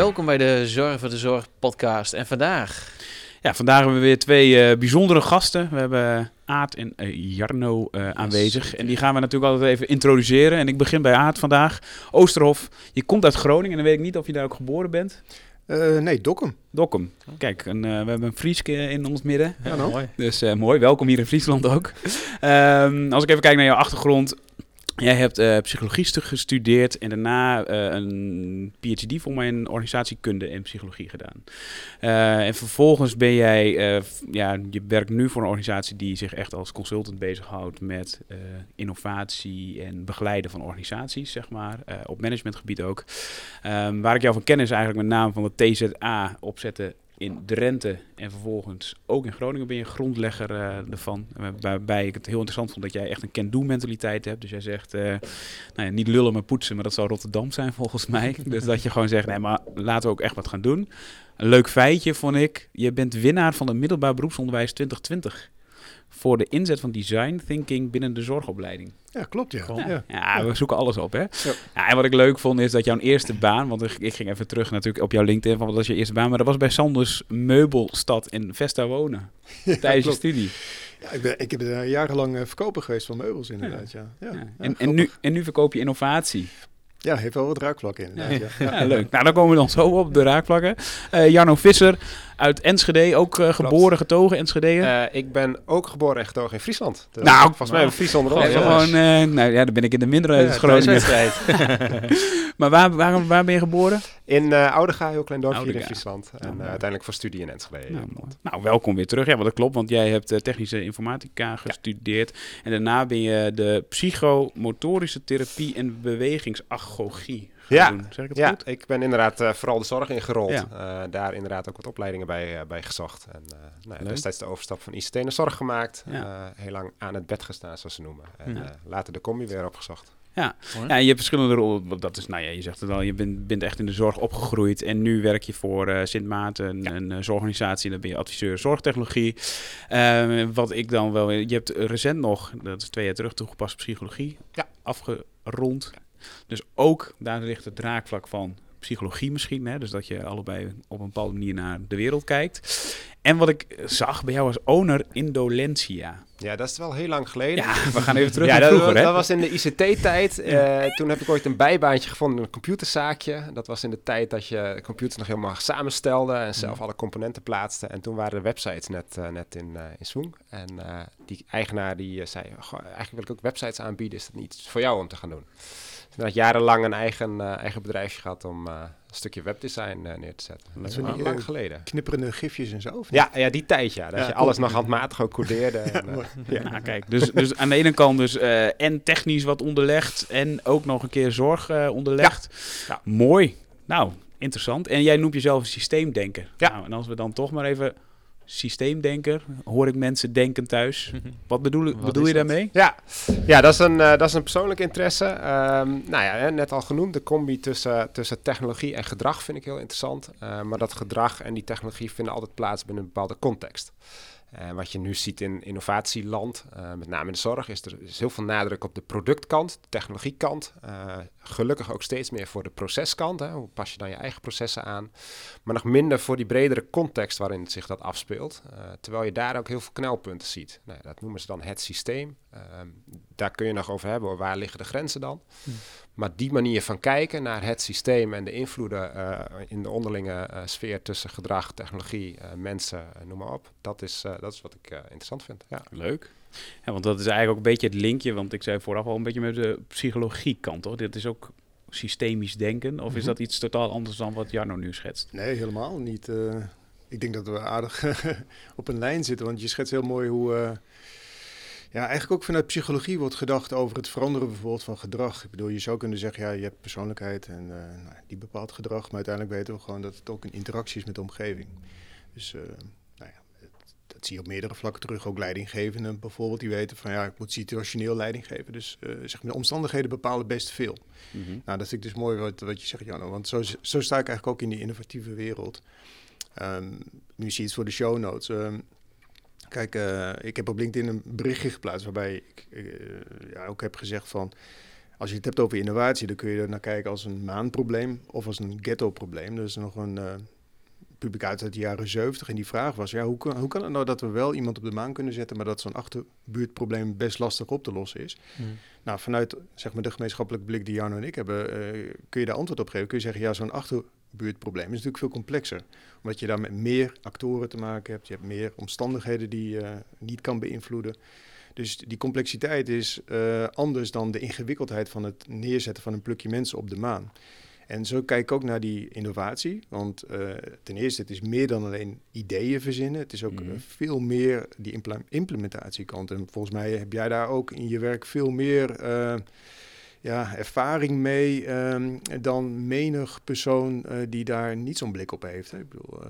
welkom bij de Zorg voor de Zorg podcast. En vandaag... Ja, vandaag hebben we weer twee uh, bijzondere gasten. We hebben Aad en uh, Jarno uh, aanwezig. En die gaan we natuurlijk altijd even introduceren. En ik begin bij Aad vandaag. Oosterhof, je komt uit Groningen en dan weet ik niet of je daar ook geboren bent. nee, Dokkum. Dokkum. Kijk, een, we hebben een Frieske in ons midden. Ja, mooi. Dus mooi, welkom hier in Friesland ook. Um, als ik even kijk naar jouw achtergrond, Jij hebt uh, psychologie gestudeerd en daarna uh, een PhD voor mij in organisatiekunde en psychologie gedaan. Uh, en vervolgens ben jij, ja, je werkt nu voor een organisatie die zich echt als consultant bezighoudt met innovatie en begeleiden van organisaties, zeg maar, op managementgebied ook. Um, waar ik jou van ken is eigenlijk met name van de TZA opzetten in Drenthe en vervolgens ook in Groningen ben je grondlegger uh, ervan. Waarbij ik het heel interessant vond dat jij echt een can-do mentaliteit hebt. Dus jij zegt, uh, nou ja, niet lullen maar poetsen, maar dat zou Rotterdam zijn volgens mij. dus dat je gewoon zegt, nee maar laten we ook echt wat gaan doen. Een leuk feitje vond ik, je bent winnaar van de middelbaar beroepsonderwijs 2020 voor de inzet van design thinking binnen de zorgopleiding. Ja, klopt ja. Ja, ja we zoeken alles op hè. Ja. ja. en wat ik leuk vond is dat jouw eerste baan, want ik ging even terug natuurlijk op jouw LinkedIn van wat was je eerste baan, maar dat was bij Sanders Meubelstad in Vesta wonen tijdens je studie. Ja, ik ben, ik ben jarenlang eh, verkoper geweest van meubels inderdaad, ja. ja. En, en, nu, en nu verkoop je innovatie. Ja, heeft wel wat raakvlakken in. Ja. leuk. Nou, dan komen we dan zo op de raakvlakken. Uh, Jarno Visser uit Enschede, ook uh, geboren, getogen Enschede. Uh, ik ben ook geboren en getogen in Friesland. Dus nou, volgens mij een Friesland onder gewoon, nou ja, dan ben ik in de mindere ja, Groningen. maar waar, waar, waar ben je geboren? In uh, Oudega, heel klein dorpje hier in Friesland. En uiteindelijk voor studie in Enschede. Nou, nou, welkom weer terug. Ja, want dat klopt, want jij hebt technische informatica gestudeerd. En daarna ben je de psychomotorische therapie en bewegingsagogie ja, Zeg ik het ja, goed? ik ben inderdaad uh, vooral de zorg ingerold. Ja. Uh, daar inderdaad ook wat opleidingen bij, uh, bij gezocht. En nou, destijds de overstap van ICT naar zorg gemaakt. Ja. heel lang aan het bed gestaan, zoals ze noemen. En later de combi weer opgezocht. Ja. ja, je hebt verschillende rollen. Dat is, nou ja, je zegt het al, je bent, bent echt in de zorg opgegroeid. En nu werk je voor uh, Sint Maarten, ja. een, zorgorganisatie. Dan ben je adviseur zorgtechnologie. Uh, wat ik dan wel... Je hebt recent nog, dat is twee jaar terug, toegepast psychologie ja. afgerond. Dus ook daar ligt het draakvlak van psychologie misschien. Hè? Dus dat je allebei op een bepaalde manier naar de wereld kijkt. En wat ik zag bij jou als owner Indolentia. Ja, dat is wel heel lang geleden. Ja, we gaan even terug ja, naar vroeger, dat, hè? dat was in de ICT-tijd. Uh, toen heb ik ooit een bijbaantje gevonden in een computerzaakje. Dat was in de tijd dat je computers nog helemaal samenstelde en zelf mm. alle componenten plaatste. En toen waren de websites net, uh, net in, uh, in swing. En die eigenaar die zei, eigenlijk wil ik ook websites aanbieden. Is dat niet voor jou om te gaan doen? Ik heb jarenlang een eigen, uh, eigen bedrijfje gehad om uh, een stukje webdesign uh, neer te zetten. Dat is wel lang uh, geleden. Knipperende gifjes en zo? Ja, ja, die tijd ja. Dat ja, je alles nog handmatig ook codeerde. en, ja, nou, kijk, dus, dus aan de ene kant dus en technisch wat onderlegd en ook nog een keer zorg onderlegd. Ja. Mooi. Nou, interessant. En jij noemt jezelf een systeemdenker. Ja. Nou, en als we dan toch maar even systeemdenker. Hoor ik mensen denken thuis. Wat bedoel, Wat bedoel je daarmee? Ja, ja dat, is een, uh, dat is een persoonlijke interesse. Um, nou ja, net al genoemd, de combi tussen, tussen technologie en gedrag vind ik heel interessant. Uh, maar dat gedrag en die technologie vinden altijd plaats binnen een bepaalde context. Uh, wat je nu ziet in innovatieland, uh, met name in de zorg, is er is heel veel nadruk op de productkant, de technologiekant. Uh, gelukkig ook steeds meer voor de proceskant. Hè. Hoe pas je dan je eigen processen aan? Maar nog minder voor die bredere context waarin het zich dat afspeelt. terwijl je daar ook heel veel knelpunten ziet. Nou, dat noemen ze dan het systeem. Ehm, daar kun je nog over hebben, waar liggen de grenzen dan? Hm. Maar die manier van kijken naar het systeem en de invloeden uh, in de onderlinge uh, sfeer tussen gedrag, technologie, uh, mensen, noem maar op, dat is, dat is wat ik interessant vind. Ja. Leuk. Ja, want dat is eigenlijk ook een beetje het linkje, want ik zei vooraf al een beetje met de psychologie kant, toch? Dit is ook systemisch denken, of is dat iets totaal anders dan wat Jarno nu schetst? Nee, helemaal niet. ik denk dat we aardig op een lijn zitten, want je schetst heel mooi hoe ja, eigenlijk ook vanuit psychologie wordt gedacht over het veranderen bijvoorbeeld van gedrag. Ik bedoel, je zou kunnen zeggen, ja, je hebt persoonlijkheid en uh, nou, die bepaalt gedrag. Maar uiteindelijk weten we gewoon dat het ook een interactie is met de omgeving. Dus uh, nou ja, het, dat zie je op meerdere vlakken terug. Ook leidinggevenden bijvoorbeeld, die weten van ja, ik moet situationeel leiding geven. Dus uh, zeg maar, de omstandigheden bepalen best veel. Mm -hmm. Nou, dat vind ik dus mooi wat, wat je zegt, Janno. Want zo, zo sta ik eigenlijk ook in die innovatieve wereld. Um, nu zie je het voor de show notes. Um, Kijk, uh, ik heb op LinkedIn een berichtje geplaatst waarbij ik uh, ja, ook heb gezegd van... Als je het hebt over innovatie, dan kun je er naar kijken als een maanprobleem of als een ghetto-probleem. Dat is nog een publicatie uit de jaren 70. En die vraag was, ja, hoe, kan, hoe kan het nou dat we wel iemand op de maan kunnen zetten, maar dat zo'n achterbuurtprobleem best lastig op te lossen is? Hmm. Nou, vanuit zeg maar, de gemeenschappelijke blik die Jarno en ik hebben, uh, kun je daar antwoord op geven. Kun je zeggen, ja, zo'n achterbuurtprobleem is natuurlijk veel complexer. Omdat je daar met meer actoren te maken hebt. Je hebt meer omstandigheden die je niet kan beïnvloeden. Dus die complexiteit is uh, anders dan de ingewikkeldheid van het neerzetten van een plukje mensen op de maan. En zo kijk ik ook naar die innovatie. Want uh, ten eerste, het is meer dan alleen ideeën verzinnen. Het is ook mm. veel meer die impl implementatiekant. En volgens mij heb jij daar ook in je werk veel meer uh, ja, ervaring mee um, dan menig persoon die daar niet zo'n blik op heeft. Hè. Ik bedoel,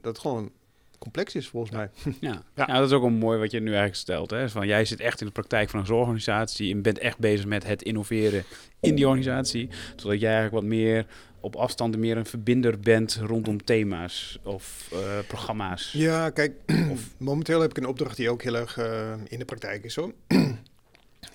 dat gewoon complex is volgens mij. Ja. ja. dat is ook wel mooi wat je nu eigenlijk stelt. Hè? Van, jij zit echt in de praktijk van een zorgorganisatie en bent echt bezig met het innoveren in die organisatie. Zodat jij eigenlijk wat meer op afstand meer een verbinder bent rondom thema's of uh, programma's. Ja, kijk, of... momenteel heb ik een opdracht die ook heel erg uh, in de praktijk is. Hoor.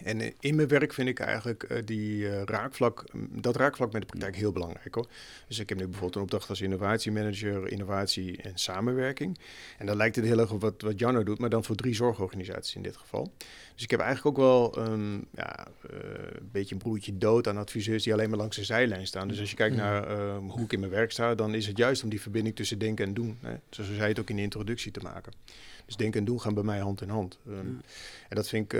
En eh, in mijn werk vind ik eigenlijk uh, die uh, raakvlak, dat raakvlak met de praktijk heel belangrijk hoor. Dus ik heb nu bijvoorbeeld een opdracht als innovatiemanager, innovatie en samenwerking. En dan lijkt het heel erg op wat, wat Janno doet, maar dan voor drie zorgorganisaties in dit geval. Dus ik heb eigenlijk ook wel um, ja, een beetje een broertje dood aan adviseurs die alleen maar langs de zijlijn staan. Dus als je kijkt naar ehm, hoe ik in mijn werk sta, dan is het juist om die verbinding tussen denken en doen. Hè? Zoals zei het ook in de introductie te maken. Dus denken en doen gaan bij mij hand in hand. Um, en dat vind ik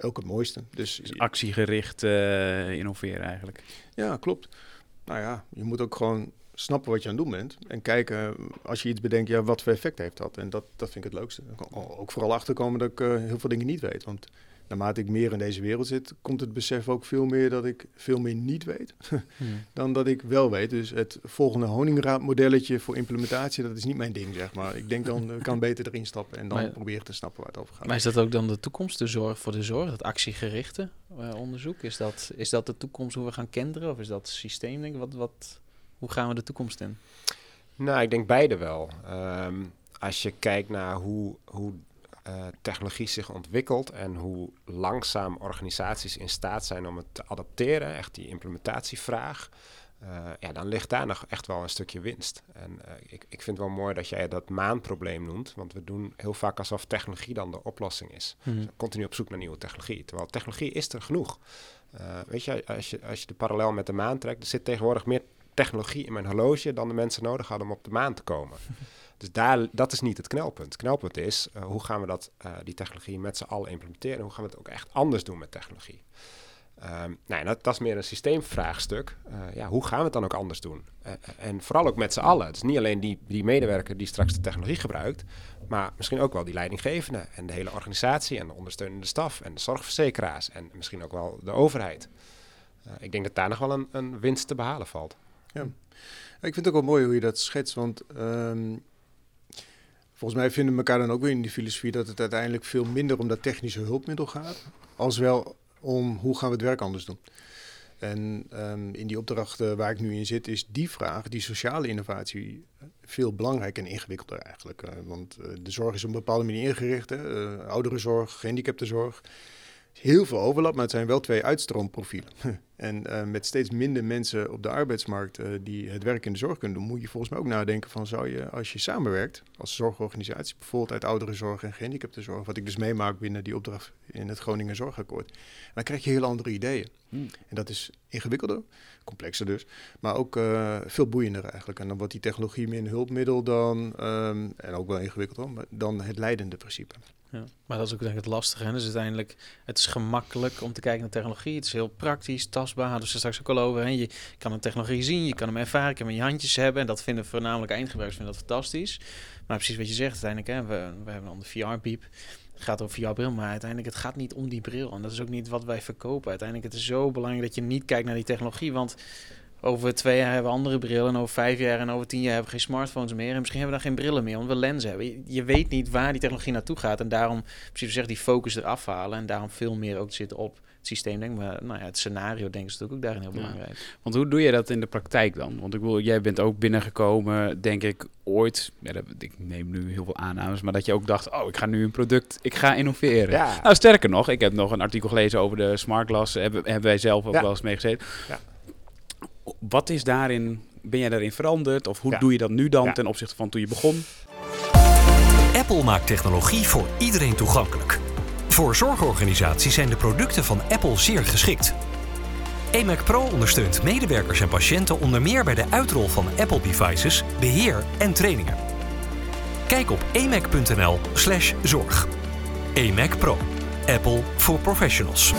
ook het mooiste. Dus, dus actiegericht uh, innoveren eigenlijk. Ja, klopt. Nou ja, je moet ook gewoon snappen wat je aan het doen bent. En kijken, als je iets bedenkt, ja, wat voor effect heeft dat? En dat, dat vind ik het leukste. Ook vooral achterkomen dat ik uh, heel veel dingen niet weet. Want naarmate ik meer in deze wereld zit, komt het besef ook veel meer dat ik veel meer niet weet hmm. dan dat ik wel weet. Dus het volgende honingraadmodelletje voor implementatie, dat is niet mijn ding, zeg maar. Ik denk dan, ik kan beter erin stappen en dan maar, proberen te snappen waar het over gaat. Maar is dat ook dan de toekomst, de zorg voor de zorg, dat actiegerichte uh, onderzoek? Is dat, is dat de toekomst hoe we gaan kenderen of is dat systeem, denk ik? Wat, wat, hoe gaan we de toekomst in? Nou, ik denk beide wel. Um, als je kijkt naar hoe, hoe uh, technologie zich ontwikkelt en hoe langzaam organisaties in staat zijn om het te adapteren, echt die implementatievraag, uh, ja, dan ligt daar nog echt wel een stukje winst. En uh, ik, ik vind het wel mooi dat jij dat maanprobleem noemt, want we doen heel vaak alsof technologie dan de oplossing is. Mm -hmm. dus continu op zoek naar nieuwe technologie, terwijl technologie is er genoeg. weet je als, je, als je de parallel met de maan trekt, er zit tegenwoordig meer technologie in mijn horloge dan de mensen nodig hadden om op de maan te komen. Dus daar, dat is niet het knelpunt. Het knelpunt is uh, hoe gaan we dat, uh, die technologie met z'n allen implementeren? Hoe gaan we het ook echt anders doen met technologie? Um, nou, dat, dat, is meer een systeemvraagstuk. Uh, ja, hoe gaan we het dan ook anders doen? en vooral ook met z'n allen. Het is niet alleen die, die medewerker die straks de technologie gebruikt, maar misschien ook wel die leidinggevende en de hele organisatie en de ondersteunende staf en de zorgverzekeraars en misschien ook wel de overheid. ik denk dat daar nog wel een, een winst te behalen valt. Ja. Ik vind het ook wel mooi hoe je dat schetst, want um, Volgens mij vinden we elkaar dan ook weer in die filosofie dat het uiteindelijk veel minder om dat technische hulpmiddel gaat, als wel om hoe gaan we het werk anders doen. En um, in die opdrachten waar ik nu in zit, is die vraag, die sociale innovatie, veel belangrijker en ingewikkelder eigenlijk. Uh, want uh, de zorg is op een bepaalde manier ingericht, hè? Uh, ouderenzorg, gehandicaptenzorg heel veel overlap, maar het zijn wel twee uitstroomprofielen. en uh, met steeds minder mensen op de arbeidsmarkt uh, die het werk in de zorg kunnen doen, moet je volgens mij ook nadenken van zou je, als je samenwerkt als zorgorganisatie, bijvoorbeeld uit ouderenzorg en gehandicaptenzorg, wat ik dus meemaak binnen die opdracht in het Groningen Zorgakkoord, dan krijg je heel andere ideeën. En dat is ingewikkelder, complexer dus, maar ook uh, veel boeiender eigenlijk. En dan wordt die technologie meer een hulpmiddel dan, um, en ook wel ingewikkelder, dan het leidende principe. Ja, maar dat is ook denk ik het lastige. Hè? Dus uiteindelijk, het is gemakkelijk om te kijken naar technologie. Het is heel praktisch, tastbaar. Hadden ze straks ook al over. Hè? Je kan een technologie zien, je kan hem ervaren, je kan hem in je handjes hebben. En dat vinden voornamelijk eindgebruikers dat fantastisch. Maar precies wat je zegt, uiteindelijk, hè? We, we hebben dan de VR-piep. Het gaat over VR-bril, maar uiteindelijk het gaat niet om die bril. En dat is ook niet wat wij verkopen. Uiteindelijk het is zo belangrijk dat je niet kijkt naar die technologie. Want over twee jaar hebben we andere brillen. En over vijf jaar en over tien jaar hebben we geen smartphones meer. En misschien hebben we dan geen brillen meer, want we lenzen hebben. Je, weet niet waar die technologie naartoe gaat. En daarom, precies zeg, die focus eraf halen. En daarom veel meer ook zitten op systeem denken, maar nou ja, het scenario denken is natuurlijk ook daarin heel Ja. belangrijk. Want hoe doe je dat in de praktijk dan? Want ik wil, jij bent ook binnengekomen, denk ik, ooit. Ja, dat, ik neem nu heel veel aannames, maar dat je ook dacht: oh, ik ga nu een product, ik ga innoveren. Ja, Nou, sterker nog, ik heb nog een artikel gelezen over de smart glass. Hebben, hebben wij zelf ook Ja. wel eens mee gezeten. Ja. Wat is daarin, ben jij daarin veranderd? Of hoe Ja. doe je dat nu dan Ja. ten opzichte van toen je begon? Apple maakt technologie voor iedereen toegankelijk. Voor zorgorganisaties zijn de producten van Apple zeer geschikt. eMac Pro ondersteunt medewerkers en patiënten onder meer bij de uitrol van Apple devices, beheer en trainingen. Kijk op emac.nl/slash zorg. eMac Pro. Apple voor professionals.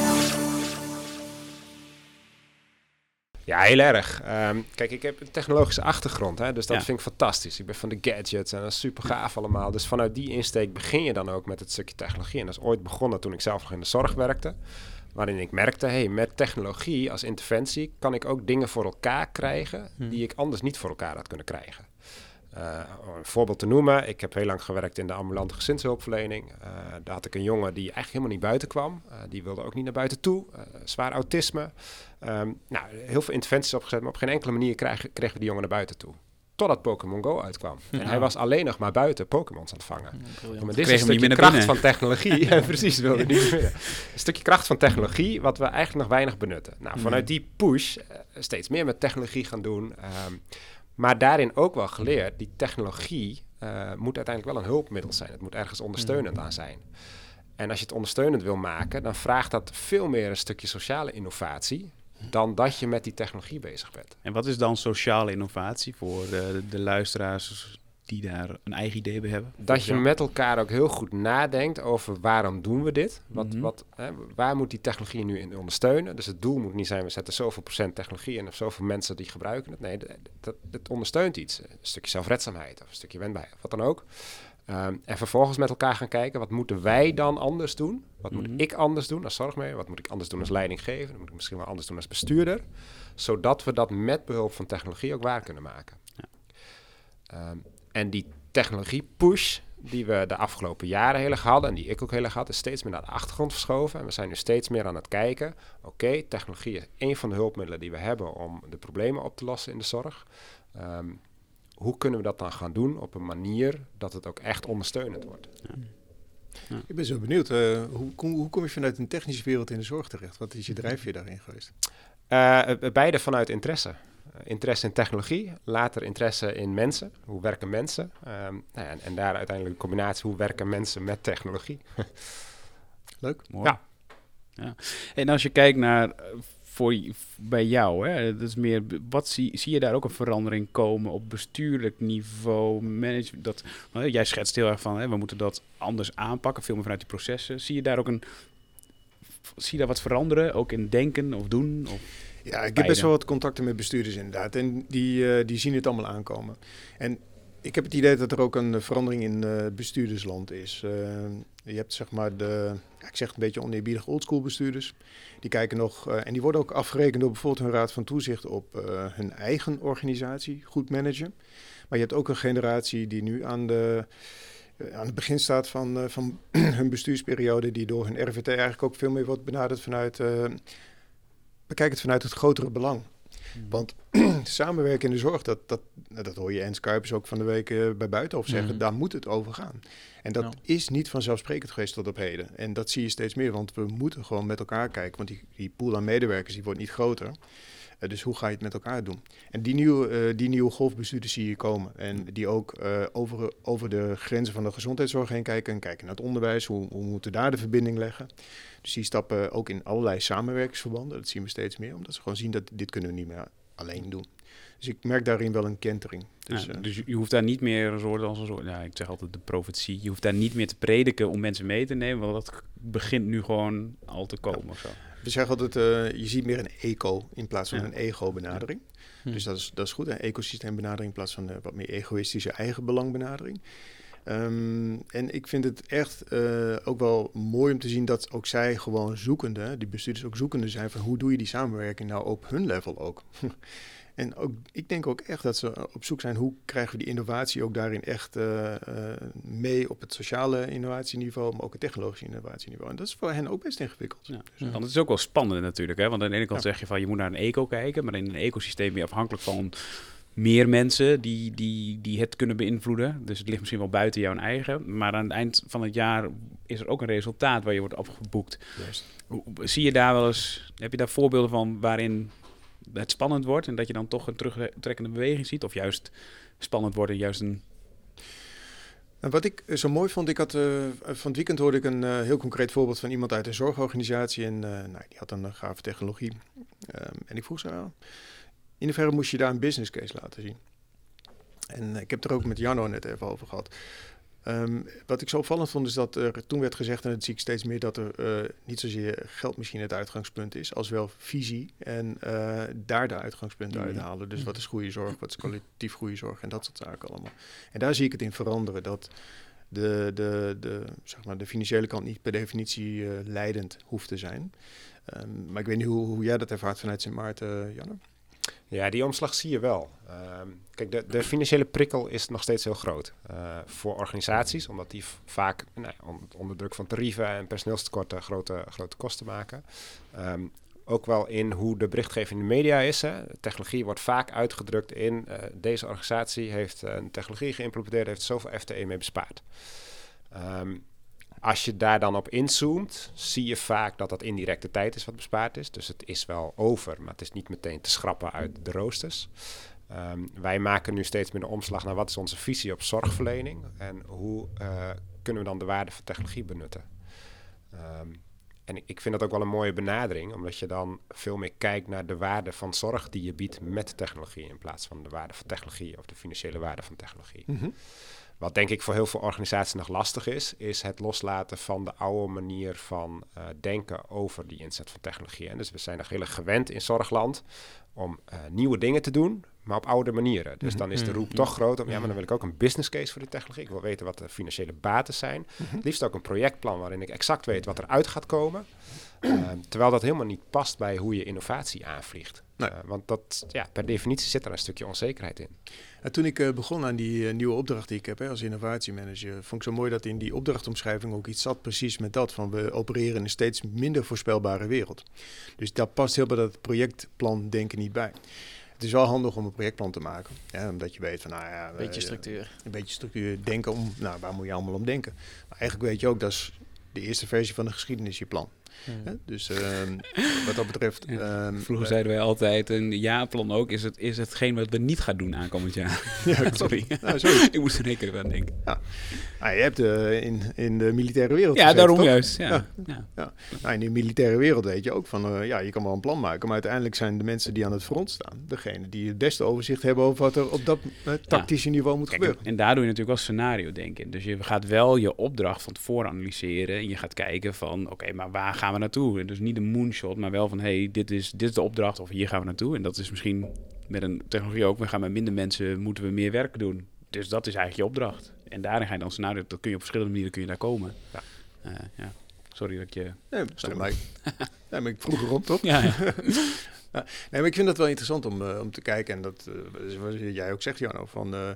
Ja, heel erg. Ehm, kijk, ik heb een technologische achtergrond, hè, dus dat Ja. vind ik fantastisch. Ik ben van de gadgets en dat is super gaaf allemaal. Dus vanuit die insteek begin je dan ook met het stukje technologie. En dat is ooit begonnen toen ik zelf nog in de zorg werkte. Waarin ik merkte, hey, met technologie als interventie kan ik ook dingen voor elkaar krijgen Hmm. die ik anders niet voor elkaar had kunnen krijgen. Om een voorbeeld te noemen, ik heb heel lang gewerkt in de ambulante gezinshulpverlening. Eh, daar had ik een jongen die eigenlijk helemaal niet buiten kwam. Eh, die wilde ook niet naar buiten toe. Zwaar autisme. Ehm, nou, heel veel interventies opgezet, maar op geen enkele manier kregen, kregen we die jongen naar buiten toe. Totdat Pokémon Go uitkwam. En hij was alleen nog maar buiten Pokémons aan het vangen. Ja, maar dit is een stukje kracht binnen. van technologie. ja, precies, wilde niet meer. Een stukje kracht van technologie wat we eigenlijk nog weinig benutten. Nou, vanuit die push steeds meer met technologie gaan doen. ehm, maar daarin ook wel geleerd, die technologie eh, moet uiteindelijk wel een hulpmiddel zijn. Het moet ergens ondersteunend aan zijn. En als je het ondersteunend wil maken, dan vraagt dat veel meer een stukje sociale innovatie dan dat je met die technologie bezig bent. En wat is dan sociale innovatie voor eh, de, de luisteraars die daar een eigen idee bij hebben? Dat je met elkaar ook heel goed nadenkt over waarom doen we dit? Wat, Mhm. wat, hè, waar moet die technologie nu in ondersteunen? Dus het doel moet niet zijn, we zetten zoveel procent technologie in of zoveel mensen die gebruiken het. Nee, dat, het ondersteunt iets. Een stukje zelfredzaamheid of een stukje wendbaarheid, of wat dan ook. Ehm, en vervolgens met elkaar gaan kijken, wat moeten wij dan anders doen? Wat Mhm. moet ik anders doen als zorgmeester? Wat moet ik anders doen als leidinggever? Wat moet ik misschien wel anders doen als bestuurder? Zodat we dat met behulp van technologie ook waar kunnen maken. Ehm, en die technologie-push die we de afgelopen jaren heel erg hadden... en die ik ook heel erg had, is steeds meer naar de achtergrond verschoven. En we zijn nu steeds meer aan het kijken... oké, technologie is één van de hulpmiddelen die we hebben... om de problemen op te lossen in de zorg. Ehm, hoe kunnen we dat dan gaan doen op een manier... dat het ook echt ondersteunend wordt? Ik ben zo benieuwd. eh, hoe, kom, hoe kom je vanuit een technische wereld in de zorg terecht? Wat is je drijfveer daarin geweest? Eh, beide vanuit interesse. Eh, interesse in technologie, later interesse in mensen. Hoe werken mensen? Ehm, nou ja, en, en daar uiteindelijk een combinatie, hoe werken mensen met technologie? Leuk. Mooi. Ja. ja. En als je kijkt naar eh, voor, bij jou, hè, dat is meer, wat zie, zie je daar ook een verandering komen op bestuurlijk niveau, management? Dat, jij schetst heel erg van, hè, we moeten dat anders aanpakken, veel meer vanuit die processen. Zie je daar ook een, zie je daar wat veranderen, ook in denken of doen? Of, Ja, ik heb Beide. best wel wat contacten met bestuurders inderdaad. En die, eh, die zien het allemaal aankomen. En ik heb het idee dat er ook een eh, verandering in eh, bestuurdersland is. Je hebt zeg maar de, ja, ik zeg het een beetje oneerbiedig, oldschool bestuurders. Die kijken nog, en die worden ook afgerekend door bijvoorbeeld hun raad van toezicht op hun eigen organisatie, goed managen. Maar je hebt ook een generatie die nu aan de... Aan het begin staat van, van hun bestuursperiode, die door hun RVT eigenlijk ook veel meer wordt benaderd vanuit bekijk het vanuit het grotere belang. Want samenwerken in de zorg, dat, dat, nou, dat hoor je Ens Kuipers ook van de week eh, bij Buitenhof zeggen, Mhm. daar moet het over gaan. En dat is niet vanzelfsprekend geweest tot op heden. En dat zie je steeds meer, want we moeten gewoon met elkaar kijken. Want die, die pool aan medewerkers die wordt niet groter. Eh, dus hoe ga je het met elkaar doen? En die nieuwe, eh, die nieuwe golfbestuurders zie je komen. En die ook eh, over, over de grenzen van de gezondheidszorg heen kijken. En kijken naar het onderwijs. Hoe, hoe moeten we daar de verbinding leggen? Dus die stappen ook in allerlei samenwerkingsverbanden. Dat zien we steeds meer. Omdat ze gewoon zien dat dit kunnen we niet meer alleen doen. Dus ik merk daarin wel een kentering. Dus, dus, je- hoeft daar niet meer een soort als een soort, ja, ik zeg altijd de profetie, je hoeft daar niet meer te prediken om mensen mee te nemen, want dat begint nu gewoon al te komen of zo. We zeggen altijd, eh, je ziet meer een eco in plaats van Ja. een ego-benadering. Hm. Dus dat is, dat is goed, een ecosysteembenadering in plaats van een wat meer egoïstische eigen belangbenadering. Ehm, en ik vind het echt eh, ook wel mooi om te zien dat ook zij gewoon zoekende, die bestuurders ook zoekende zijn van hoe doe je die samenwerking nou op hun level ook. en ook, ik denk ook echt dat ze op zoek zijn hoe krijgen we die innovatie ook daarin echt uh, mee op het sociale innovatieniveau, maar ook het technologische innovatieniveau. En dat is voor hen ook best ingewikkeld. Ja, dus Want het is ook wel spannend natuurlijk, hè? want aan de ene kant zeg je van je moet naar een eco kijken, maar in een ecosysteem ben je afhankelijk van meer mensen die, die, die het kunnen beïnvloeden. Dus het ligt misschien wel buiten jouw eigen. Maar aan het eind van het jaar is er ook een resultaat waar je wordt afgeboekt. Hoe, zie je daar wel eens, heb je daar voorbeelden van waarin het spannend wordt en dat je dan toch een terugtrekkende beweging ziet? Of juist spannend wordt en juist een en wat ik zo mooi vond, ik had uh, van het weekend hoorde ik een uh, heel concreet voorbeeld van iemand uit een zorgorganisatie. En uh, nou, die had een gave technologie. Um, en ik vroeg ze wel, in hoeverre moest je daar een business case laten zien? En ik heb het er ook met Janno net even over gehad. Um, wat ik zo opvallend vond is dat er toen werd gezegd, en dat zie ik steeds meer, dat er uh, niet zozeer geld misschien het uitgangspunt is, als wel visie en uh, daar de uitgangspunten uit halen. Dus wat is goede zorg, wat is collectief goede zorg en dat soort zaken allemaal. En daar zie ik het in veranderen, dat de, de, de, zeg maar, de financiële kant niet per definitie uh, leidend hoeft te zijn. Um, maar ik weet niet hoe, hoe jij dat ervaart vanuit Sint Maarten, Janne. Ja, die omslag zie je wel. Uh, kijk, de, de, financiële prikkel is nog steeds heel groot uh, voor organisaties, omdat die vaak nou, onder druk van tarieven en personeelstekorten grote, grote kosten maken. Um, ook wel in hoe de berichtgeving in de media is. Hè. Technologie wordt vaak uitgedrukt in uh, deze organisatie heeft een technologie geïmplementeerd, heeft zoveel FTE mee bespaard. Um, als je daar dan op inzoomt, zie je vaak dat dat indirecte tijd is wat bespaard is. Dus het is wel over, maar het is niet meteen te schrappen uit de roosters. Um, wij maken nu steeds meer de omslag naar wat is onze visie op zorgverlening en hoe uh, kunnen we dan de waarde van technologie benutten. Um, en ik vind dat ook wel een mooie benadering, omdat je dan veel meer kijkt naar de waarde van zorg die je biedt met technologie, in plaats van de waarde van technologie of de financiële waarde van technologie. Mm. Wat denk ik voor heel veel organisaties nog lastig is, is het loslaten van de oude manier van uh, denken over die inzet van technologie. En dus we zijn nog heel erg gewend in zorgland om uh, nieuwe dingen te doen, maar op oude manieren. Dus dan is de roep toch groot om, ja, maar dan wil ik ook een business case voor die technologie. Ik wil weten wat de financiële baten zijn. Het liefst ook een projectplan waarin ik exact weet wat eruit gaat komen. Uh, terwijl dat helemaal niet past bij hoe je innovatie aanvliegt. Nee. Uh, want dat, ja, per definitie zit er een stukje onzekerheid in. En toen ik uh, begon aan die uh, nieuwe opdracht die ik heb hè, als innovatiemanager, vond ik zo mooi dat in die opdrachtomschrijving ook iets zat precies met dat. Van we opereren in een steeds minder voorspelbare wereld. Dus dat past heel bij dat projectplan denken niet bij. Het is wel handig om een projectplan te maken. Ja, omdat je weet van, nou ja... Een beetje structuur. Een beetje structuur denken om, nou, waar moet je allemaal om denken? Maar eigenlijk weet je ook, dat is de eerste versie van de geschiedenis, je plan. Hmm. Dus um, wat dat betreft... Um, Vroeger zeiden wij altijd, een jaarplan ook, is, het, is hetgeen wat we niet gaan doen aankomend jaar. ja, sorry. Nou, sorry. ik moest er een keer aan denken. Ja. Nou, je hebt uh, in, in de militaire wereld Ja, daarom toch? juist. Ja. Ja. ja. ja. Nou, in de militaire wereld weet je ook van, uh, ja, je kan wel een plan maken, maar uiteindelijk zijn de mensen die aan het front staan, degene die het beste overzicht hebben over wat er op dat uh, tactische niveau moet Kijk, gebeuren. En daar doe je natuurlijk wel scenario denken. Dus je gaat wel je opdracht van tevoren analyseren en je gaat kijken van, oké, okay, maar waar gaan we naartoe? Dus niet een moonshot, maar wel van, hey, dit is, dit is de opdracht of hier gaan we naartoe. En dat is misschien met een technologie ook, we gaan met minder mensen, moeten we meer werk doen. Dus dat is eigenlijk je opdracht. En daarin ga je dan scenario, dat kun je op verschillende manieren kun je daar komen. Ja. Uh, ja. Sorry dat je... Nee, maar, nee, maar ik vroeg erom, toch? Ja, ja. ja. Nee, maar ik vind dat wel interessant om, uh, om te kijken. En dat, uh, wat jij ook zegt, Jano, van...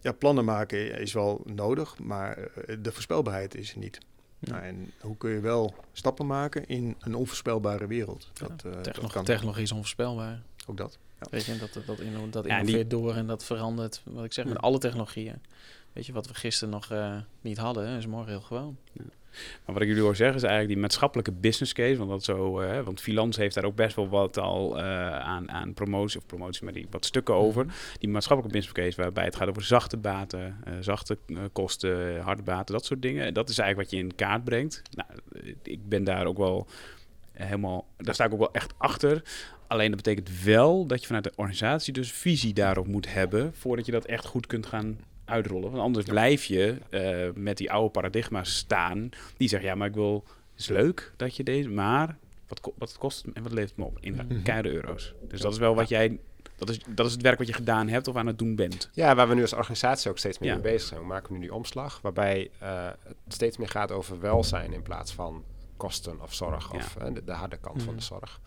ja, plannen maken is wel nodig, maar de voorspelbaarheid is er niet. Ja. Nou, en hoe kun je wel stappen maken in een onvoorspelbare wereld? Dat, ja, technologie, dat kan... technologie is onvoorspelbaar. Ook dat. Ja. Weet je, dat, dat, in, dat innoveert die... door en dat verandert. Wat ik zeg, met alle technologieën. Weet je, wat we gisteren nog uh, niet hadden, is morgen heel gewoon. Maar wat ik jullie hoor zeggen is eigenlijk die maatschappelijke business case. Want, dat zo, uh, want Filans heeft daar ook best wel wat al uh, aan, aan promotie of promotie, maar die wat stukken over. Die maatschappelijke business case waarbij het gaat over zachte baten, zachte kosten, harde baten, dat soort dingen. Dat is eigenlijk wat je in kaart brengt. Nou, ik ben daar ook wel helemaal, daar sta ik ook wel echt achter. Alleen dat betekent wel dat je vanuit de organisatie dus visie daarop moet hebben voordat je dat echt goed kunt gaan uitrollen. Want anders blijf je uh, met die oude paradigma's staan. Die zeggen, ja, maar ik wil... Het is leuk dat je deze... Maar wat, wat kost het en wat levert het me op? In mm -hmm. euro's. Dus dat is wel wat jij Dat is, dat is het werk wat je gedaan hebt of aan het doen bent. Ja, waar we nu als organisatie ook steeds meer Ja. mee bezig zijn. We maken nu die omslag, waarbij eh, het steeds meer gaat over welzijn in plaats van kosten of zorg Ja. of eh, de, de harde kant van Mhm. de zorg.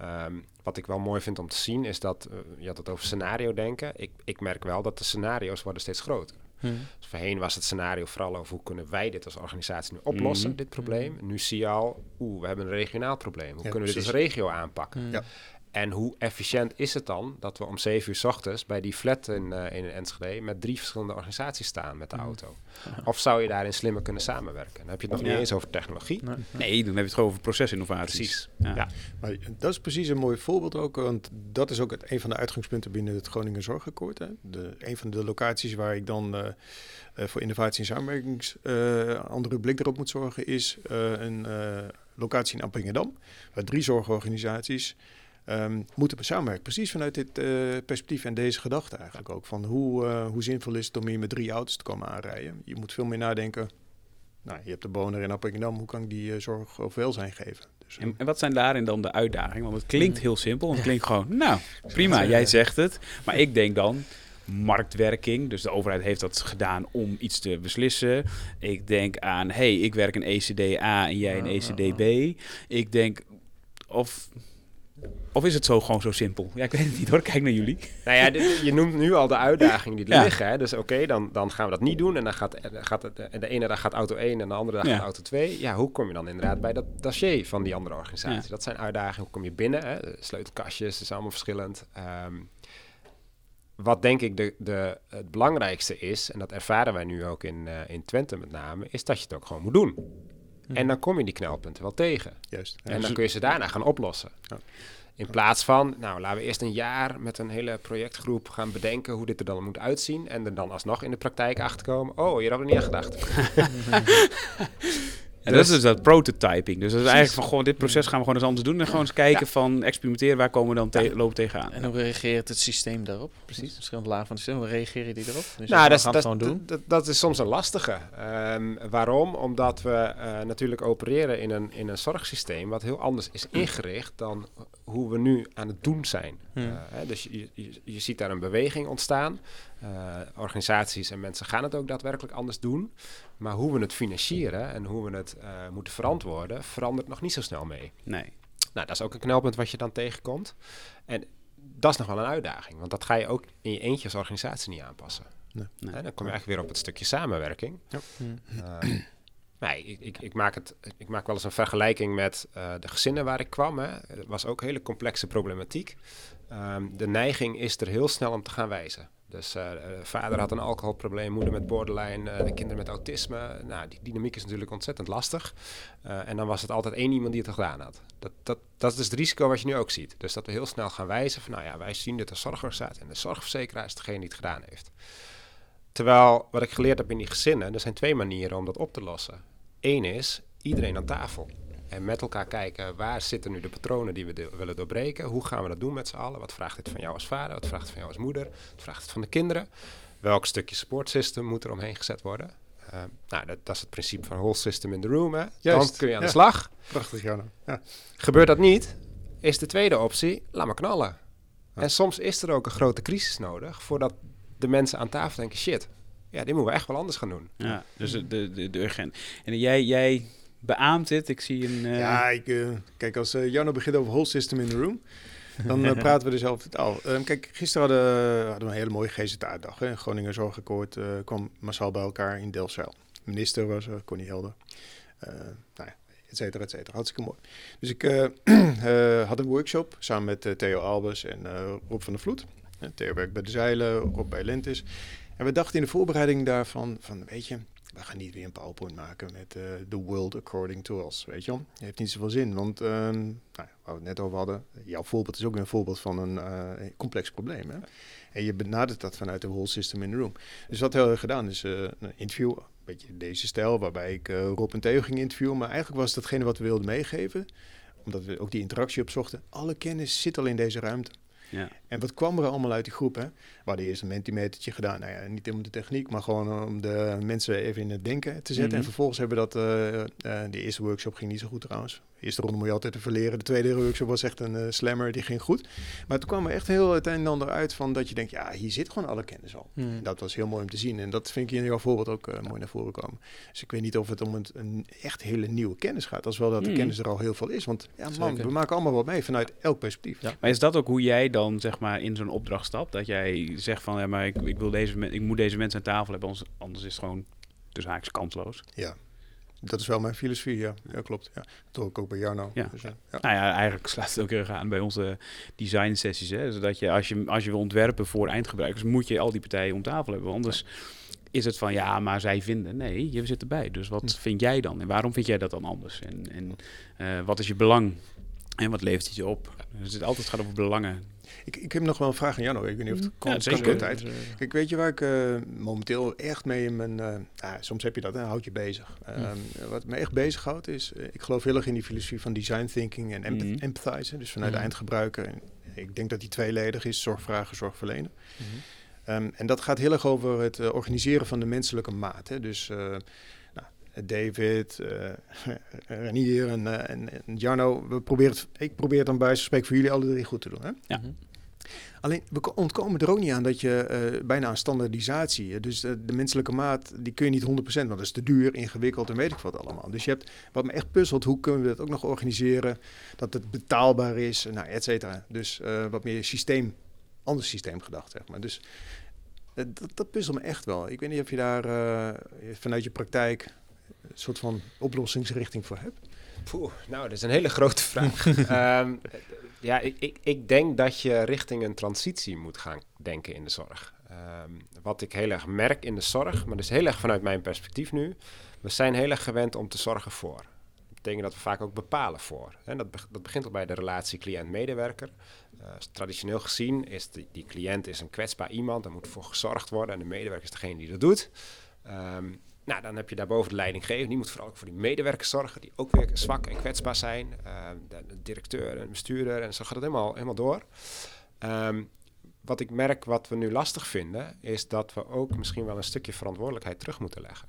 Ehm, wat ik wel mooi vind om te zien is dat, eh, je had het over scenario denken. Ik, ik merk wel dat de scenario's worden steeds groter. Hm. Dus voorheen was het scenario vooral over hoe kunnen wij dit als organisatie nu oplossen, Mhm. dit probleem. Nu zie je al, oeh, we hebben een regionaal probleem. Hoe Ja, kunnen we dit als regio aanpakken? Hm. Ja. En hoe efficiënt is het dan dat we om 7 uur s ochtends bij die flat in, eh in Enschede met drie verschillende organisaties staan met de Mhm. auto? Of zou je daarin slimmer kunnen samenwerken? Dan heb je het nog Ja. niet eens over technologie. Nee. Nee, dan heb je het gewoon over procesinnovaties. Precies. Ja. Ja. Maar dat is precies een mooi voorbeeld ook, want dat is ook het, een van de uitgangspunten binnen het Groningen Zorgakkoord. Hè. De, een van de locaties waar ik dan eh, eh, voor innovatie en samenwerkings eh, andere blik erop moet zorgen, is eh, een eh, locatie in Appingedam, waar drie zorgorganisaties ehm, moeten samenwerken. Precies vanuit dit eh, perspectief en deze gedachte eigenlijk ook. Van hoe, eh, hoe zinvol is het om hier met drie auto's te komen aanrijden. Je moet veel meer nadenken. Nou, je hebt de bewoner in Appingedam, hoe kan ik die eh, zorg of welzijn geven? Dus, En, en wat zijn daarin dan de uitdagingen? Want het klinkt Mm. heel simpel. Het klinkt gewoon, nou, prima, jij zegt het. Maar ik denk dan, marktwerking. Dus de overheid heeft dat gedaan om iets te beslissen. Ik denk aan, hey, ik werk een ECDA en jij een ja, ECDB. Ik denk, of... Of is het zo gewoon zo simpel? Ja, ik weet het niet hoor. Kijk naar jullie. Nou ja, dit- je noemt nu al de uitdagingen die er Ja. liggen. Hè? Dus oké, dan, dan gaan we dat niet doen. En dan gaat, gaat het, de ene dag gaat auto 1 en de andere dag Ja. gaat auto 2. Ja, hoe kom je dan inderdaad bij dat dossier van die andere organisatie? Ja. Dat zijn uitdagingen. Hoe kom je binnen? Hè? De sleutelkastjes, dat is allemaal verschillend. Ehm, wat denk ik de, de, het belangrijkste is, en dat ervaren wij nu ook in, eh, in Twente met name, is dat je het ook gewoon moet doen. Hm. En dan kom je die knelpunten wel tegen. juist. En dus- dan kun je ze daarna gaan oplossen. In plaats van, nou, laten we eerst een jaar met een hele projectgroep gaan bedenken hoe dit er dan moet uitzien. En er dan alsnog in de praktijk achterkomen. Oh, hier hadden we niet aan gedacht. En dat is dus dat prototyping. Dus dat is Precies. eigenlijk van, gewoon dit proces gaan we gewoon eens anders doen. En gewoon eens kijken van, experimenteren, waar komen we dan te lopen tegenaan. En hoe reageert het systeem daarop? Precies. Verschillende lagen van het systeem, hoe reageren die erop? Dus nou, dat dat, het gewoon doen. dat, dat, dat is soms een lastige. Ehm, waarom? Omdat we eh, natuurlijk opereren in een, in een zorgsysteem wat heel anders is ingericht dan hoe we nu aan het doen zijn. Hmm. Eh, hè, dus je, je, je ziet daar een beweging ontstaan. Eh, organisaties en mensen gaan het ook daadwerkelijk anders doen. Maar hoe we het financieren en hoe we het eh, moeten verantwoorden, verandert nog niet zo snel mee. Nee. Nou, dat is ook een knelpunt wat je dan tegenkomt. En dat is nog wel een uitdaging, want dat ga je ook in je eentje als organisatie niet aanpassen. Nee. Nee. Hè, dan kom je eigenlijk weer op het stukje samenwerking. Hm. Eh, nee, ik, ik, ik, maak het, ik maak wel eens een vergelijking met eh, de gezinnen waar ik kwam. Hè. Het was ook hele complexe problematiek. Ehm, de neiging is er heel snel om te gaan wijzen. Dus eh, eh, vader had een alcoholprobleem, moeder met borderline, eh, de kinderen met autisme. Nou, die dynamiek is natuurlijk ontzettend lastig. En dan was het altijd één iemand die het gedaan had. Dat, dat, dat is dus het risico wat je nu ook ziet. Dus dat we heel snel gaan wijzen van, nou ja, wij zien dit als zorgorganisatie en de zorgverzekeraar is degene die het gedaan heeft. Terwijl wat ik geleerd heb in die gezinnen, er zijn twee manieren om dat op te lossen. Eén is iedereen aan tafel. En met elkaar kijken, waar zitten nu de patronen die we de- willen doorbreken? Hoe gaan we dat doen met z'n allen? Wat vraagt dit van jou als vader? Wat vraagt het van jou als moeder? Wat vraagt het van de kinderen? Welk stukje support system moet er omheen gezet worden? Eh, nou, dat, dat is het principe van whole system in the room. Hè? Dan Juist, kun je aan de slag. Prachtig, Jana. Ja. Gebeurt dat niet, is de tweede optie, laat maar knallen. En soms is er ook een grote crisis nodig voordat de mensen aan tafel denken, shit, ja, dit moeten we echt wel anders gaan doen. Ja, dus de, de, de, de urgent. En jij, jij beaamt dit. Ik zie een... eh, Ja, ik, eh, kijk, als eh Jarno begint over whole system in the room, dan praten we dezelfde taal. Ehm, kijk, gisteren hadden, hadden we een hele mooie GZA-dag. Hè. Groningen Zorgakkoord kwam massaal bij elkaar in Delfzijl. De minister was er, Connie Helder. Eh nou ja, et cetera, et cetera. Hartstikke mooi. Dus ik had een workshop samen met Theo Albers en Rob van der Vloed. Theo werkt bij de Zeilen, Rob bij Lentis. En we dachten in de voorbereiding daarvan, van weet je, we gaan niet weer een PowerPoint maken met eh The World According to Us, weet je wel. Heeft niet zoveel zin, want ehm, nou, we het net over hadden, jouw voorbeeld is ook een voorbeeld van een eh, complex probleem. Hè? En je benadert dat vanuit de whole system in the room. Dus wat heel erg gedaan is eh, een interview, een beetje deze stijl, waarbij ik Rob en Theo ging interviewen. Maar eigenlijk was datgene wat we wilden meegeven, omdat we ook die interactie opzochten. Alle kennis zit al in deze ruimte. Ja. En wat kwam er allemaal uit die groep? Hè? We hadden eerst een mentimetertje gedaan. Nou ja, niet om de techniek, maar gewoon om de mensen even in het denken te zetten. Mhm. En vervolgens hebben we dat... eh, eh, de eerste workshop ging niet zo goed trouwens. Eerste ronde moet je altijd te verleren. De tweede workshop was echt een uh, slammer, die ging goed. Maar toen kwam er echt heel het een en uit van dat je denkt, ja, hier zit gewoon alle kennis al. Hmm. Dat was heel mooi om te zien. En dat vind ik in jouw voorbeeld ook uh, mooi naar voren komen. Dus ik weet niet of het om een, een echt hele nieuwe kennis gaat. Als wel dat de Hmm. kennis er al heel veel is. Want ja, man, Zeker. we maken allemaal wat mee vanuit elk perspectief. Ja. Maar is dat ook hoe jij dan zeg maar in zo'n opdracht stapt? Dat jij zegt van ja, maar ik, ik, wil deze, ik moet deze mensen aan tafel hebben, anders, anders is het gewoon dus haaks kansloos. Ja. Dat is wel mijn filosofie, ja. Ja, klopt. Ja. Dat hoor ik ook bij jou nou. Ja. Dus, ja. Nou ja, eigenlijk slaat het ook heel erg aan bij onze design sessies. Hè? Zodat je als, je als je wil ontwerpen voor eindgebruikers, moet je al die partijen om tafel hebben. Anders is het van ja, maar zij vinden. Nee, je zit erbij. Dus wat Hm. vind jij dan? En waarom vind jij dat dan anders? En, en eh, wat is je belang? En wat levert het je op? Dus het altijd gaat over belangen. Ik, ik heb nog wel een vraag aan Janno. Ik weet niet of het Ja, komt. zeker. tijd. Kijk, weet je waar ik eh, momenteel echt mee in mijn... eh, ah, soms heb je dat, hè, houd je bezig. Ehm, Wat me echt bezighoudt is... eh, ik geloof heel erg in die filosofie van design thinking en empath- Mhm. empathize. Dus vanuit de Mhm. eindgebruiker. En ik denk dat die tweeledig is. Zorgvragen, zorgverlenen. Mhm. Ehm, en dat gaat heel erg over het eh, organiseren van de menselijke maat. Hè. Dus eh, nou, David, eh Renier en, eh, en, en Jarno, we proberen het, ik probeer het dan bij spreken voor jullie alle drie goed te doen. Hè? Ja. Mhm. Alleen, we ko- ontkomen er ook niet aan dat je eh, bijna aan standaardisatie... dus de menselijke maat, die kun je niet 100%, want dat is te duur, ingewikkeld en weet ik wat allemaal. Dus je hebt, wat me echt puzzelt, hoe kunnen we dat ook nog organiseren... dat het betaalbaar is, nou, et cetera. Dus eh, wat meer systeem, ander systeem gedacht, zeg maar. Dus dat, dat puzzelt me echt wel. Ik weet niet of je daar eh, vanuit je praktijk... een soort van oplossingsrichting voor hebt. Poeh, nou, dat is een hele grote vraag. Ehm, ja, ik, ik, ik denk dat je richting een transitie moet gaan denken in de zorg. Ehm, wat ik heel erg merk in de zorg, maar dat is heel erg vanuit mijn perspectief nu. We zijn heel erg gewend om te zorgen voor. Dat betekent dat we vaak ook bepalen voor. En dat, dat begint al bij de relatie cliënt-medewerker. Eh, traditioneel gezien is die, die cliënt is een kwetsbaar iemand, daar moet voor gezorgd worden en de medewerker is degene die dat doet. Ehm, nou, dan heb je daarboven de leidinggever. Die moet vooral ook voor die medewerkers zorgen, die ook weer zwak en kwetsbaar zijn. Ehm, de, de directeur en bestuurder en zo gaat het helemaal, helemaal door. Ehm, wat ik merk, wat we nu lastig vinden, is dat we ook misschien wel een stukje verantwoordelijkheid terug moeten leggen.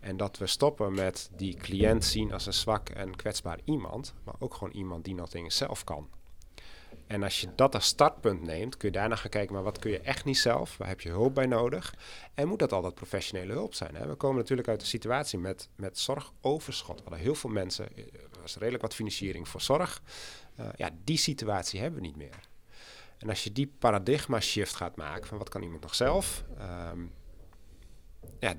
En dat we stoppen met die cliënt zien als een zwak en kwetsbaar iemand, maar ook gewoon iemand die nog dingen zelf kan. En als je dat als startpunt neemt, kun je daarna gaan kijken, maar wat kun je echt niet zelf? Waar heb je hulp bij nodig? En moet dat altijd professionele hulp zijn? Hè? We komen natuurlijk uit een situatie met, met zorgoverschot. We hadden heel veel mensen, eh, er was redelijk wat financiering voor zorg. Eh, ja, die situatie hebben we niet meer. En als je die paradigma shift gaat maken van wat kan iemand nog zelf, ehm, ja,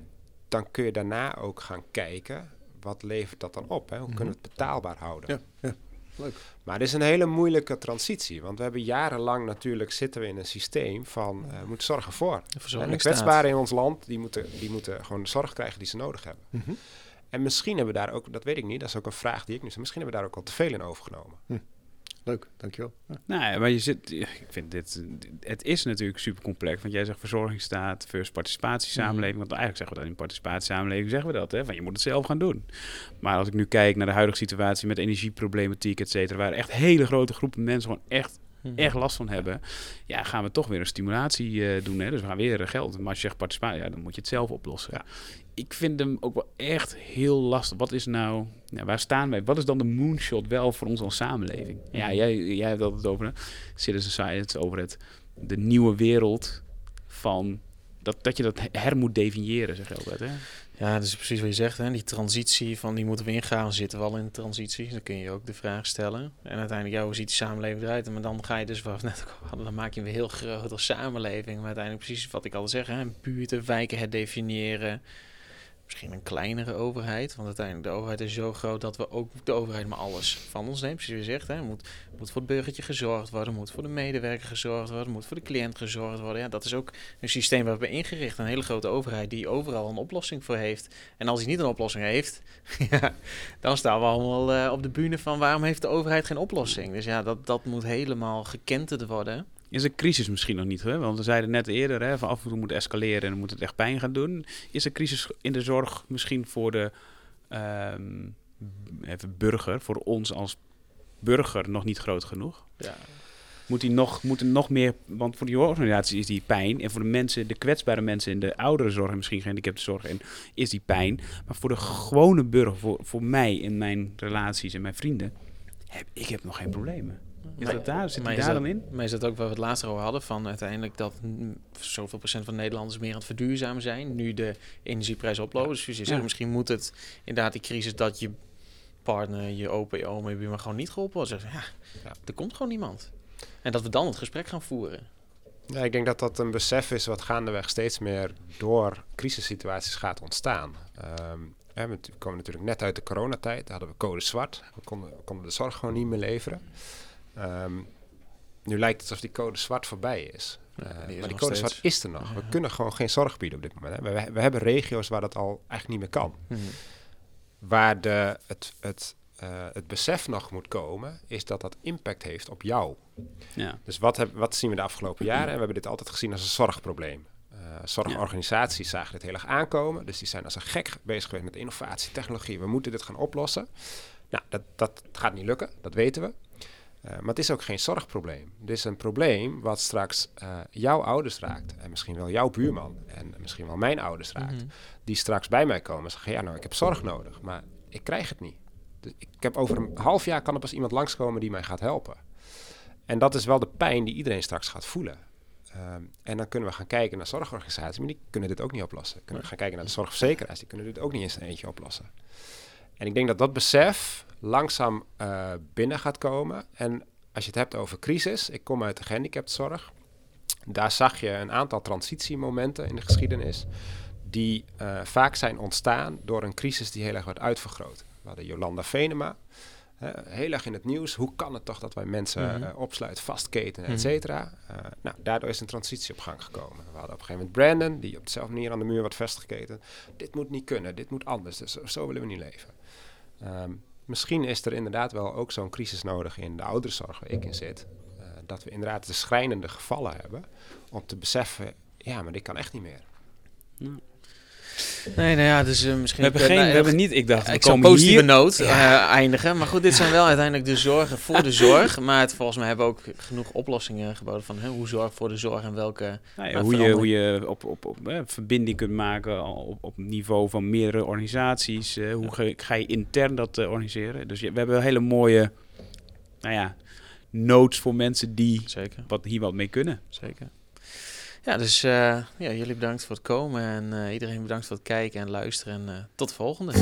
dan kun je daarna ook gaan kijken wat levert dat dan op? Hè? Hoe kunnen we het betaalbaar houden? Ja, ja. Leuk. Maar het is een hele moeilijke transitie, want we hebben jarenlang natuurlijk zitten we in een systeem van we moeten zorgen voor. De En de kwetsbaren in ons land, die moeten, die moeten gewoon de zorg krijgen die ze nodig hebben. Mhm. En misschien hebben we daar ook, dat weet ik niet, dat is ook een vraag die ik nu stel, misschien hebben we daar ook al te veel in overgenomen. Leuk, dankjewel. Ja. Nou ja, maar je zit, ik vind dit, het is natuurlijk super complex. Want jij zegt verzorgingsstaat versus participatiesamenleving. Want eigenlijk zeggen we dat in participatiesamenleving zeggen we dat, hè, van je moet het zelf gaan doen. Maar als ik nu kijk naar de huidige situatie met energieproblematiek, et cetera, waar echt hele grote groepen mensen gewoon echt, Mhm. echt last van hebben, ja, gaan we toch weer een stimulatie eh, doen. Hè? Dus we gaan weer eh, geld. Maar als je zegt participatie, ja, dan moet je het zelf oplossen. Ja. Ik vind hem ook wel echt heel lastig. Wat is nou, ja, waar staan wij? Wat is dan de moonshot wel voor ons als samenleving? Ja, jij, jij hebt het over citizen science, over het, de nieuwe wereld van dat, dat je dat her moet definiëren, zeg je altijd. Hè? Ja, dat is precies wat je zegt. Hè? Die transitie van die moeten we ingaan. Zitten we al in de transitie? Dan kun je ook de vraag stellen. En uiteindelijk, ja, hoe ziet die samenleving eruit? En maar dan ga je dus, het net ook hadden, dan maak je hem weer heel groot als samenleving. Maar uiteindelijk precies wat ik al zeg, hè? buurten, wijken herdefiniëren. Misschien een kleinere overheid. Want uiteindelijk, de overheid is zo groot dat we ook de overheid maar alles van ons neemt. Precies je zegt, hè? Moet, moet voor het burgertje gezorgd worden, moet voor de medewerker gezorgd worden, moet voor de cliënt gezorgd worden. Ja, dat is ook een systeem waar we hebben ingericht. Een hele grote overheid die overal een oplossing voor heeft. En als hij niet een oplossing heeft, ja, dan staan we allemaal eh, op de bühne van waarom heeft de overheid geen oplossing. Dus ja, dat, dat moet helemaal gekenterd worden. Is een crisis misschien nog niet? Hè? Want we zeiden net eerder, hè, van af en toe moet escaleren en dan moet het echt pijn gaan doen. Is een crisis in de zorg misschien voor de ehm, even burger, voor ons als burger nog niet groot genoeg? Ja. moet die nog, moet er nog meer, want voor die organisatie is die pijn. En voor de mensen, de kwetsbare mensen in de oudere zorg en misschien gehandicapte zorg, en, is die pijn. Maar voor de gewone burger, voor, voor mij in mijn relaties en mijn vrienden, heb ik heb nog geen problemen. Is Maar- dat daar? Zit maar die is daar dat- dan in? Maar is dat ook waar we het laatst over hadden? Van uiteindelijk dat zoveel procent van Nederlanders meer aan het verduurzamen zijn. Nu de energieprijzen oplopen. Dus je zegt, Ja. misschien moet het inderdaad die crisis dat je partner, je opa, je oma, je buurman gewoon niet geholpen wordt. Ja, Ja. er komt gewoon niemand. En dat we dan het gesprek gaan voeren. Ja, ik denk dat dat een besef is wat gaandeweg steeds meer door crisissituaties gaat ontstaan. Ehm, hè, we komen natuurlijk net uit de coronatijd, daar hadden we code zwart. We konden, we konden de zorg gewoon niet meer leveren. Ehm, nu lijkt het alsof die code zwart voorbij is. Ja, Eh, die is maar die code steeds. zwart is er nog. We Ja. kunnen gewoon geen zorg bieden op dit moment. Hè. We, we hebben regio's waar dat al eigenlijk niet meer kan. Mhm. Waar de, het, het, eh, het besef nog moet komen, is dat dat impact heeft op jou. Ja. Dus wat, heb, wat zien we de afgelopen jaren? En we hebben dit altijd gezien als een zorgprobleem. Eh, zorgorganisaties zagen dit heel erg aankomen. Dus die zijn als een gek bezig geweest met innovatie, technologie. We moeten dit gaan oplossen. Nou, dat, dat gaat niet lukken, dat weten we. Eh, maar het is ook geen zorgprobleem. Dit is een probleem wat straks eh, jouw ouders raakt. En misschien wel jouw buurman. En misschien wel mijn ouders raakt. Mhm. Die straks bij mij komen en zeggen... ja, nou, ik heb zorg nodig, maar ik krijg het niet. Dus ik heb over een half jaar kan er pas iemand langskomen die mij gaat helpen. En dat is wel de pijn die iedereen straks gaat voelen. Ehm, en dan kunnen we gaan kijken naar zorgorganisaties, maar die kunnen dit ook niet oplossen. Kunnen we gaan kijken naar de zorgverzekeraars, die kunnen dit ook niet in zijn eentje oplossen. En ik denk dat dat besef langzaam eh, binnen gaat komen. En als je het hebt over crisis, ik kom uit de gehandicaptenzorg. Daar zag je een aantal transitiemomenten in de geschiedenis. Die eh, vaak zijn ontstaan door een crisis die heel erg werd uitvergroot. We hadden Jolanda Venema, heel erg in het nieuws. Hoe kan het toch dat wij mensen Mhm. eh, opsluiten, vastketen, Mhm. et cetera? Eh, nou, daardoor is een transitie op gang gekomen. We hadden op een gegeven moment Brandon, die op dezelfde manier aan de muur wordt vastgeketen. Dit moet niet kunnen, dit moet anders, dus zo, zo willen we niet leven. Ehm, misschien is er inderdaad wel ook zo'n crisis nodig in de ouderenzorg waar ik in zit. Eh, dat we inderdaad de schrijnende gevallen hebben om te beseffen, ja, maar dit kan echt niet meer. Nee, nou ja, dus eh, misschien... We hebben, eh, geen, we hebben niet, ik dacht, we ik zou komen positieve hier. noot eh, eindigen. Maar goed, dit zijn wel uiteindelijk de zorgen voor de zorg. Maar het, volgens mij hebben we ook genoeg oplossingen geboden van hè, hoe zorg voor de zorg en welke... Nou ja, Maar hoe, je, hoe je op, op, op eh, verbinding kunt maken op, op niveau van meerdere organisaties. eh, hoe ga, ga je intern dat eh, organiseren? Dus je- we hebben hele mooie nou ja, notes voor mensen die Zeker, wat, hier wat mee kunnen. zeker. Ja, dus eh, ja, jullie bedankt voor het komen en eh, iedereen bedankt voor het kijken en luisteren. En eh, tot de volgende.